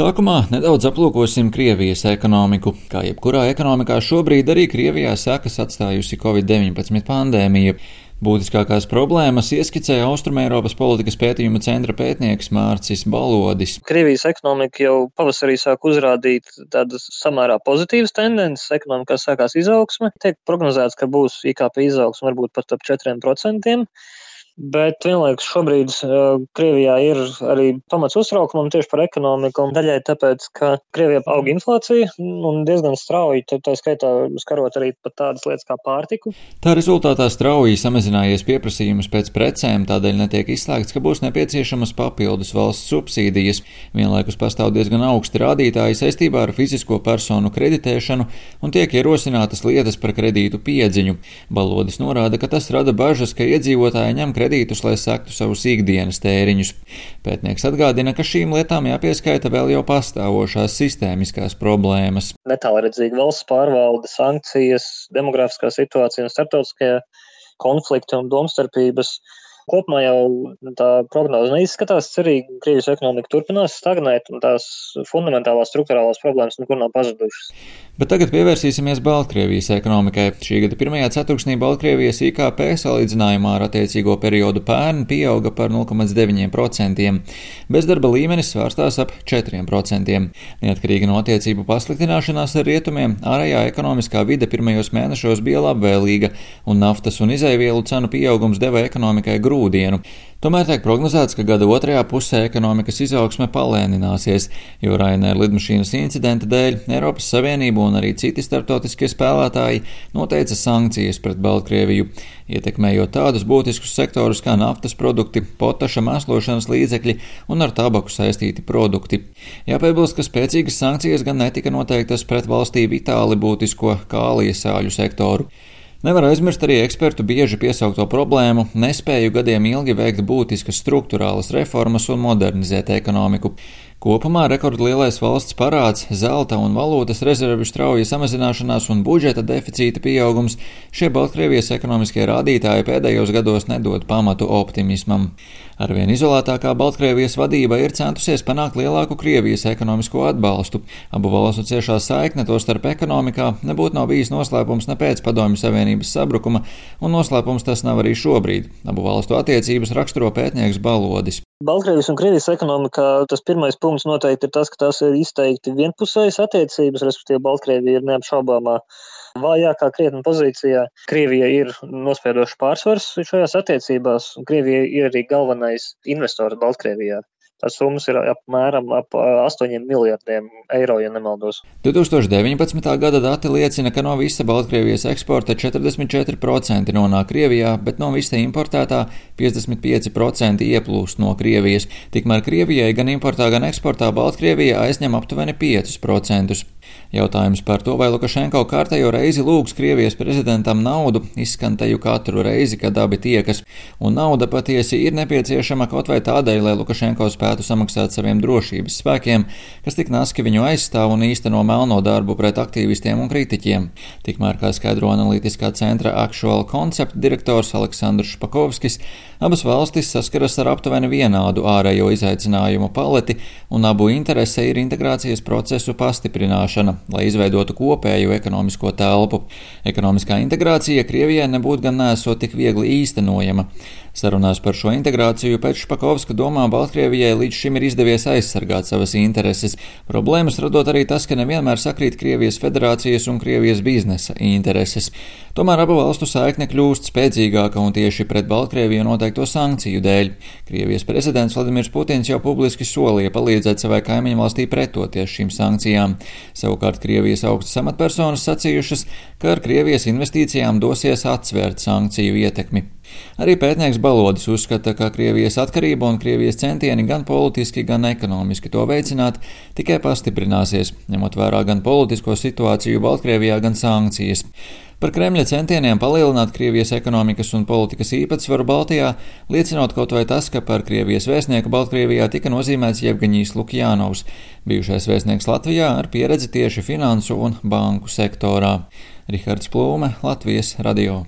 Sākumā nedaudz aplūkosim Krievijas ekonomiku. Kā jebkurā ekonomikā šobrīd arī Krievijā sekas atstājusi Covid-19 pandēmija. Būtiskākās problēmas ieskicēja Austrumēropas politikas pētījuma centra pētnieks Mārcis Balodis. Krievijas ekonomika jau pavasarī sāk uzrādīt tādas samērā pozitīvas tendences. Ekonomikā sākās izaugsme. Tiek prognozēts, ka būs IKP izaugsme varbūt pat ap 4%. Bet vienlaikus šobrīd uh, Krievijā ir arī pamats uztraukumam tieši par ekonomiku, un daļai tāpēc, ka Krievijā aug inflācija un diezgan strauji, tā skaitā skarot arī pat tādas lietas kā pārtiku. Tā rezultātā strauji samazinājies pieprasījums pēc precēm, tādēļ netiek izslēgts, ka būs nepieciešamas papildus valsts subsīdijas. Vienlaikus pastāv diezgan augsti rādītāji saistībā ar fizisko personu kreditēšanu un tiek ierosinātas lietas par kredītu piedziņu. Balodis norāda, ka tas rada bažas, ka iedzīvotāji ņem kredītu kredītus, lai sektu savus ikdienas tēriņus. Pētnieks atgādina, ka šīm lietām jāpieskaita vēl jau pastāvošās sistēmiskās problēmas. Netālredzīga valsts pārvalde, sankcijas, demografiskā situācija un starptautiskie konflikti un domstarpības kopumā jau tā prognoze neizskatās cerīgi. Krievijas ekonomika turpinās stagnēt, un tās fundamentālās struktūrālās problēmas nekur nav pazudušas. Bet tagad pievērsīsimies Baltkrievijas ekonomikai. Šī gada pirmajā ceturksnī Baltkrievijas IKP salīdzinājumā ar attiecīgo periodu pērn pieauga par 0,9%. Bezdarba līmenis svārstās ap 4%. Neatkarīgi no attiecību pasliktināšanās ar rietumiem, ārējā ekonomiskā vide pirmajos mēnešos bija labvēlīga, un naftas un izēvielu cenu pieaugums deva ekonomikai grūti grūdienu. Tomēr tiek prognozēts, ka gada otrajā pusē ekonomikas izaugsme palēnināsies, jo Rainēra lidmašīnas incidenta dēļ Eiropas Savienība un arī citi starptautiskie spēlētāji noteica sankcijas pret Baltkrieviju, ietekmējot tādus būtiskus sektorus kā naftas produkti, potaša mēslošanas līdzekļi un ar tabaku saistīti produkti. Jāpiebilst, ka spēcīgas sankcijas gan netika noteiktas pret valstī vitāli būtisko kālijas sāļu sektoru. Nevar aizmirst arī ekspertu bieži piesaukto problēmu - nespēju gadiem ilgi veikt būtiskas struktūrālas reformas un modernizēt ekonomiku. Kopumā rekordlielais valsts parāds, zelta un valūtas rezervju strauja samazināšanās un budžeta deficīta pieaugums šie Baltkrievijas ekonomiskie rādītāji pēdējos gados nedod pamatu optimismam. Arvien izolētākā Baltkrievijas vadība ir centusies panākt lielāku Krievijas ekonomisko atbalstu. Abu valstu ciešā saikne to starp ekonomikā nebūtu nav bijis noslēpums ne pēc Padomju Savienības sabrukuma, un noslēpums tas nav arī šobrīd. Abu valstu attiecības raksturo pētnieks Balodis. Baltkrievijas un Krievijas ekonomikā tas pirmais punkts noteikti ir tas, ka tās ir izteikti vienpusējas attiecības, respektīvi Baltkrievija ir neapšaubāmā vājākā krietni pozīcijā. Krievija ir nospiedoša pārsvars šajās attiecībās, un Krievija ir arī galvenais investors Baltkrievijā. Tās summas ir apmēram ap 8 miljardiem eiro, ja nemaldos. 2019. gada dati liecina, ka no visa Baltkrievijas eksporta 44% nonāk Krievijā, bet no visa importētā 55% ieplūst no Krievijas. Tikmēr Krievijai gan importā, gan eksportā Baltkrievija aizņem aptuveni 5%. Jautājums par to, vai Lukašenko kārtējo reizi lūgs Krievijas prezidentam naudu, izskan teju katru reizi, kad abi tiekas, un nauda patiesi ir nepieciešama kaut vai tādēļ, lai Lukašenko spētu samaksāt saviem drošības spēkiem, kas tik naski viņu aizstāv un īsteno melno darbu pret aktīvistiem un kritiķiem. Tikmēr, kā skaidro analītiskā centra Actual Concept direktors Aleksandrs Špakovskis, abas valstis saskaras ar aptuveni vienādu ārējo izaicinājumu paleti, un abu interese ir integrācijas procesu pastiprināšana lai izveidotu kopēju ekonomisko telpu. Ekonomiskā integrācija Krievijai nebūtu gan nesot tik viegli īstenojama. Sarunās par šo integrāciju pēc Špakovska domā Baltkrievijai līdz šim ir izdevies aizsargāt savas intereses. Problēmas radot arī tas, ka nevienmēr sakrīt Krievijas federācijas un Krievijas biznesa intereses. Tomēr abu valstu saikne kļūst spēcīgāka un tieši pret Baltkrieviju noteikto sankciju dēļ. Krievijas prezidents Vladimirs Putins jau publiski solīja palīdzēt savai kaimiņu valstī pretoties šīm sankcijām. Savukārt Krievijas augstas amatpersonas sacījušas, ka ar Krievijas investīcijām dosies atsvērt sankciju ietekmi. Arī pētnieks Balodis uzskata, ka Krievijas atkarība un Krievijas centieni gan politiski, gan ekonomiski to veicināt tikai pastiprināsies, ņemot vērā gan politisko situāciju Baltkrievijā, gan sankcijas. Par Kremļa centieniem palielināt Krievijas ekonomikas un politikas īpatsvaru Baltijā liecinot kaut vai tas, ka par Krievijas vēstnieku Baltkrievijā tika nozīmēts Jevgeņijs Lukjānovs, bijušais vēstnieks Latvijā ar pieredzi tieši finansu un banku sektorā. Rihards Plūme, Latvijas radio.